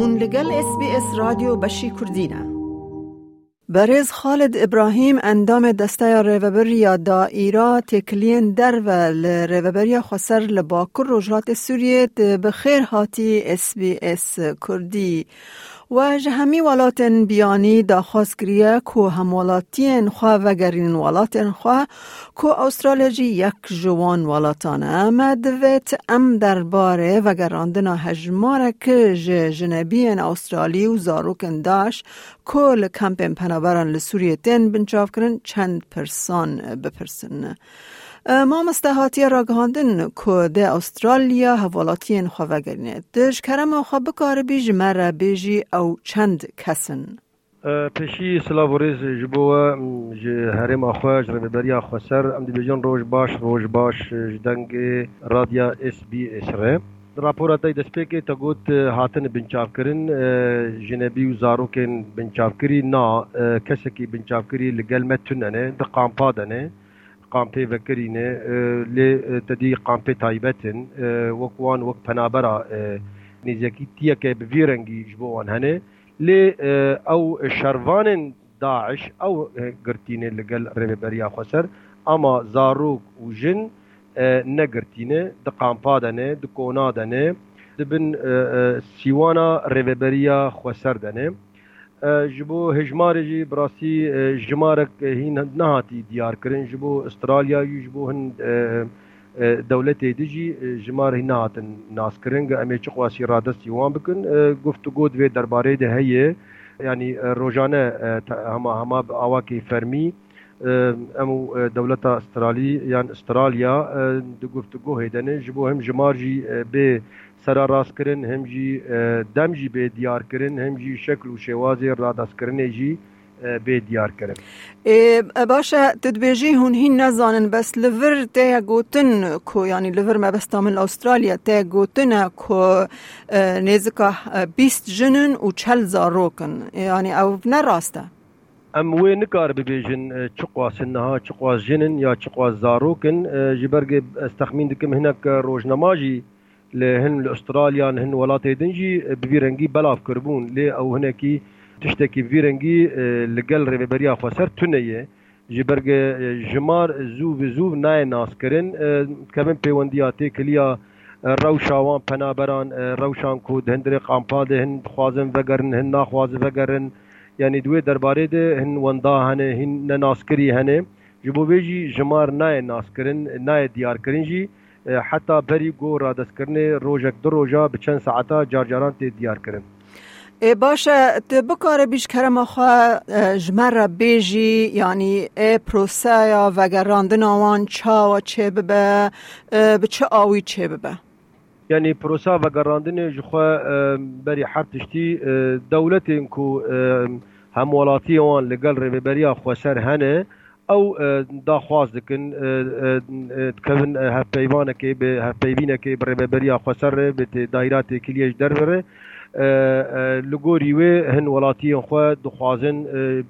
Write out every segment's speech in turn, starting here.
هون لگل اس بی اس رادیو بشی کردینه برز خالد ابراهیم اندام دسته یا دا ایرا تکلین در و یا خسر لباکر رجلات به خیر هاتی اس بی اس کردی و همی ولاتن بیانی دا خواست گریه که همولاتین خواه و گرین ولاتن خواه کو استرالیجی یک جوان ولاتان آمد ویت ام در باره و گراندنا هجماره که جنبی استرالی و زاروکن داشت کل کمپ پنابران لسوریتین بنچاف کرن چند پرسان بپرسن ما مستحاتی را گهاندن که ده استرالیا حوالاتی این خواه گرینه دش کرم خواه بکار بیج مره بیجی او چند کسن پیشی سلاوریز جبو جه هرم آخوا جرنبری آخوا سر ام دی بیجان روش باش روش باش جدنگ رادیا اس بی اس ره راپور اتای دسپی که تگوت هاتن بنچاف کرن جنبی و زاروکن بنچاف کری نا کسکی بنچاف کری لگل متننه ده قامپا دنه قامپێ بەکەرینێ لێ تدی قامپێ تایبەتن وەکوان وەک پەنابەرە نێزیەکی تیەکە بڤی ڕەنگی ژ بۆوان هەنێ لێ ئەو شەروانن داعش ئەو گرتینێ لەگەل ڕێبەریا خۆسەر ئەما زارۆک و ژن نەگرتینێ دە قامپادەنێ دکۆنادەنێ دبن سیوانە ڕێبەبەریا خۆسەر دەنێ ji bo hejmarê jî birasî jimarek hîn nehatî diyarkirin ji bo Astralya yû ji bo hin dewletê de jî jimar hîn nehatin naskirin em ê çi qwasî radestî wan bikin guftûgo divê derbarê de heye yanî rojane hema hema bi awakê fermî em û dewleta Astralî yan Astralya di guftûgohê de ne ji bo him jimar jî bê سره راستکردن هم جی دم جی به دیار کردن هم جی شکل و شواز را دست کردن جی به دیار کردن باشه تدبیجی هون هین نزانن بس لور ته گوتن کو یعنی لور ما بس تامن استرالیا ته گوتن کو نزکا 20 جنن و 40 زاروکن یعنی او نه راسته ام وی نکار ببیجن چقوا سنها چقوا جنن یا چقوا زاروکن جبرگ استخمین دکم هنک روزنماجی له هن لاستراليا هن ولاتي دنجي بفيرنجي بلاف كربون لي او هناكي تشتكي فيرنجي لقل ريبريا خسر تنيه جبرگ جمار زو و زو نای ناس کرن کمن پیوندیاتی کلیا روشاوان پنابران روشان کو دهندری قامپا ده هن خوازن وگرن هن ناخواز وگرن یعنی دوی درباره ده هن وندا هنه هن ناسکری هنه جبو بیجی جمار نای ناسکرن نای دیار کرن جی حتی بری گو را دستکردنê rojek du roja bi çend saeta carcaran tê diyar kirin. ê baş e tu bikare bîj kerema xwe ji me re bêjî yanî ê proseya vegerandina wan çawa çê bibe bi çi awî çê bibe yani prosa vegerandinê ji xwe berî her tiştî dewletên ku hemwelatiyê wan li gel rêveberiya xweser hene ئەو داخواز دکن دکەون هەفپەیوانەکەی بە هەفپەیبینەکەی بڕێبەبەریا خۆسەرێ بێ دایراتێ کلیەش دەربڕێ li gorî wê hin welatiyên xwe dixwazin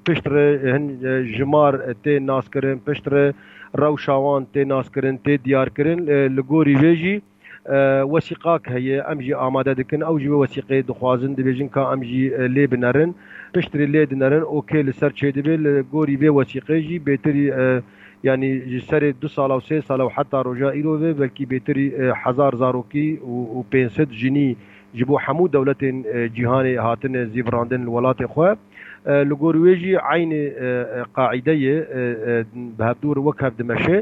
piştre hin jimar tê naskirin piştre rewşawan tê naskirin tê diyarkirin li gorî wê jî وەسیقاک هەیە ئەمژی ئامادە دەکەن ئەو جوێ وەسیقی دخوازن دەبێژن کە ئەمژی لێ بنەرن پشتری لێ دنەرن ئۆکێ لەسەر چێ دەبێت لە گۆری بێ وەسیقێژی بێتری ینی سەرێ دو ساڵ و سێ ساڵ و حتا ڕۆژا ئیرۆێ بەلکی بێتری هزار زارۆکی و 500 ژنی ji bo hemû dewletên cîhanê hatine zîvrandin li welatê xwe li gor wê jî eynê qaîdeyê bi hevdûr wek hev dimeşe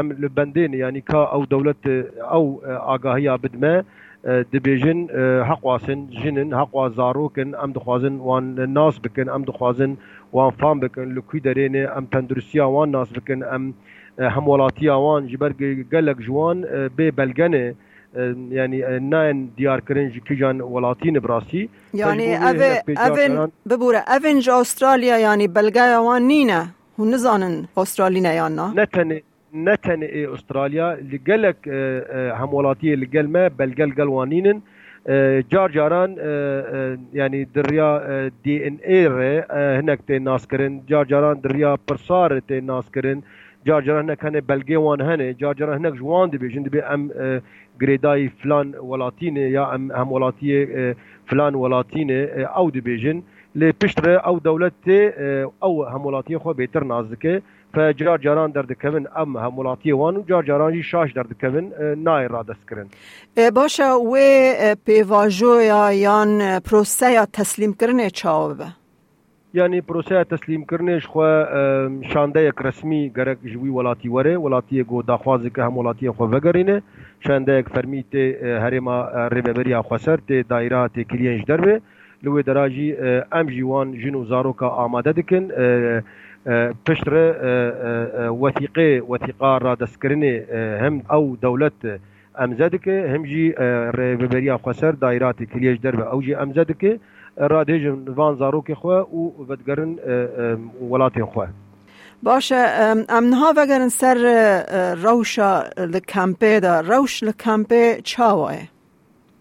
em li bendê yanî ka ew dewlet ew agahiya bidme dibêjin heqwasin jinin heqwa zarokin em dixwazin wan nas bikin em dixwazin wan fam bikin li ku derênê em tenduristiya wan nas bikin em hem welatiya wan ji ber gelek ji wan bê belgenê yani nayên diyarkirin ji kîjan welatî nibirasî yani ev evin bibûre evin ji Astralya yani belgeya wan nîne hûn nizanin Astralîne yan na ne tenê نەچەن ئێ ئوسترالیا لە گەلک هەموڵاتیە لە گەلمە بەلگەل گەلوانینن جار جاران ینی دریا دیئێ هەنێک تێ ناسکردن جار جاران دریا پرسار تێ ناسکردن جار جاران هەنێ بەلگێوان هەنێ جار جاران هەنێک جوان دەبێژن دەبێ ئەم گرێدایی فلان وڵاتینێ یا ئەم هەموڵاتیە فلان وڵاتینێ ئەو دەبێژن لێ پشترە ئەو دەوڵەت تێ ئەو هەموڵاتیە خۆ بێتر نازدکە په جار جاران دردکوین ام هەموڵاتی وان و جار جارانجی شاش دردکوین نای رادەستکردن باشە wê e, pêvajoya yan e, proseya teslîmkirinê çawa be یعنی پروسه تسلیمکردنش خو شانده یک رسمي ګرک ژوي ولاتي وره ولاتي ګو داخوازه که هم ولاتي خو وګرینه شانده یک فرمیت هرما ریبریا خسر ته دایره ته کلیج دربه لوی دراجی ام جیوان جنو زاروکا آماده دکن پشتر وثیقه وثیقه را دستکرنه هم او دولت امزد که هم جی ببریا خسر دایرات کلیج در به او جی امزد که را دیجن وان زاروک خو او بدگرن ولات خو باشه امنها وگرن سر روشا لکمپه دا روش لکمپه چاوه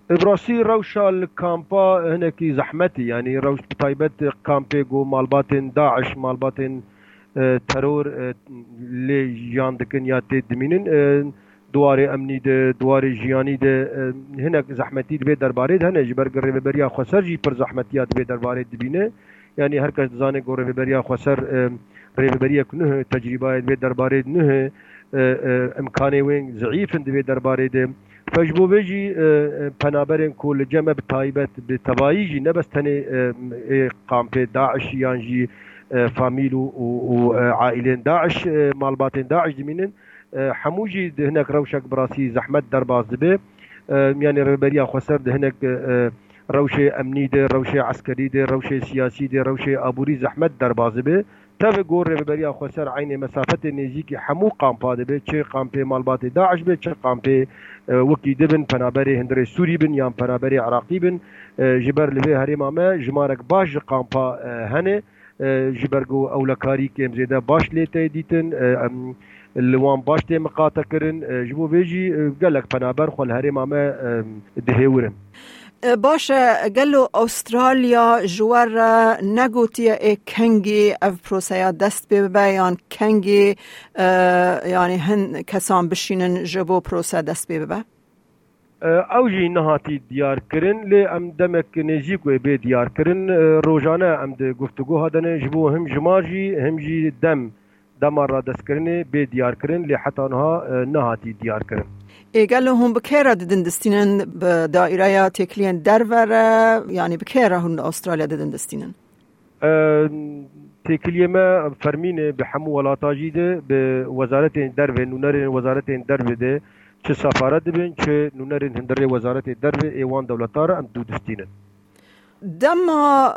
براسي روشة الكامبا هناك زحمتي يعني روش طيبت كامبيغو مالباتن داعش مالباتن teror e, lê jiyan dikin ya tê dimînin e, duwarê emnî de duwarê jiyanî de hinek zehmetî divê derbarê de hene ji ber rêveberiya xweser jî pir zehmetiya divê derbarê dibîne yani her kes dizane got rêveberiya xweser rêveberiya ku nihê tecrîbayê divê derbarê nihê امکانê wê zeyîfin divê derbarê de Feş bo vê jî penaberên ku li cem me bi taybet bi tebayî jî ne bes tenê kampê e, daişiyan jî فاميل وعائلين داعش مالباتين داعش منن حموجي هناك روشك براسي زحمت درباز دبي يعني ربريا خسر هناك روشة امنی ده روشة عسکری ده روشة سیاسی ده روشة ابوری زحمت درباز به تا گور ربریا خسر عین مسافت نزدیک همو قامپا ده به چه قامپه مالبات داعش به چه قامپه وکی دبن پنابر هندر سوری بن یا پنابر عراقی بن جبر لوی هریمامه جمارک باش قامپا هنه ji bergo ewlekarîkêm zêde baş lê tê dîtin li wan baş tê miqata kirin ji bo vê jî gelek penaber xwe li herêma me dihêwirin. باشه گلو استرالیا جوار نگوتی ای کنگی اف پروسیا دست به بیان کنگی یعنی هن کسان بشینن جبو پروسه دست به او جی نهاتی دیارکردن لێ ئەم دەمێک نێژیکێ بێ دیارکردن ڕۆژانە ئەم گفتوگو هادنێ ji بۆ him ji ماژی him jî dem dema radestkirinê bê diyarkirin lê hetanha nehatî diyarkirin. Êgelo hûn bi kêra didin distînin bi daîreya têkliyên dervere yanî bi kêra hûn li Astralya didin distînin. تێکلیە me fermînê bi hemû welata jî de bi wezaretên dervên nûnerên wezaretên derve de çi sefara dibin çi nûnerên hindirê Wezaretê Derve ê wan dewletdar em dû distînin. Dema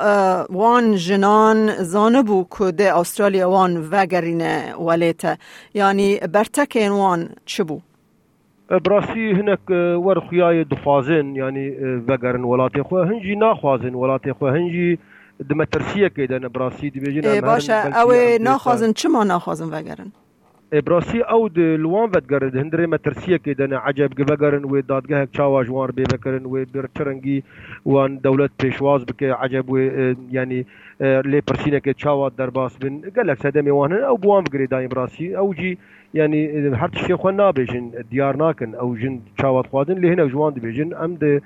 wan jinan zanibû ku dê Astralya wan vegerîne welête yanî bertekên wan çi bû? براسي هناك ور خياي دخوازن يعني وگرن ولاتي خو هنجي ناخوازن ولاتي خو هنجي دمترسيه كيدن براسي دي بيجين باشا او ناخوازن چما ناخوازن وگرن براسي او د لوان ود ګر د هندره مترسیه کې د نه عجب ګبګرن و دادګه چاوا جوار به بکرن و برچرنګي وان دولت پېشواز بکې عجب و یعنی لې پرسینه کې چاوا درباس بن ګلک ساده میوان او بوام ګری دایم براسي او جی یعنی هر شي خو نه بجن دیار ناکن او جن چاوا خوادن له نه جوان دی بجن ام د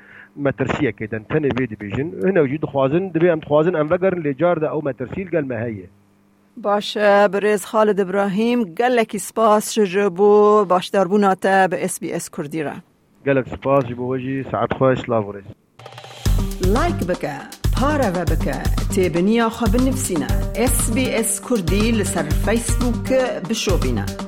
مترسیه کې دن تنه وی دی بجن هنه وجود خوازن دی ام خوازن ام وګرن لجار د او مترسیل ګل مهیه باشه برز خالد ابراهیم گلکی سپاس شجبو باش دربوناته به اس بی اس کردی را گلک سپاس جبو وجی ساعت خوش لاورز لایک بکه پاره و بکه نیا خواب نفسینا اس بی اس کردی لسر فیسبوک بشو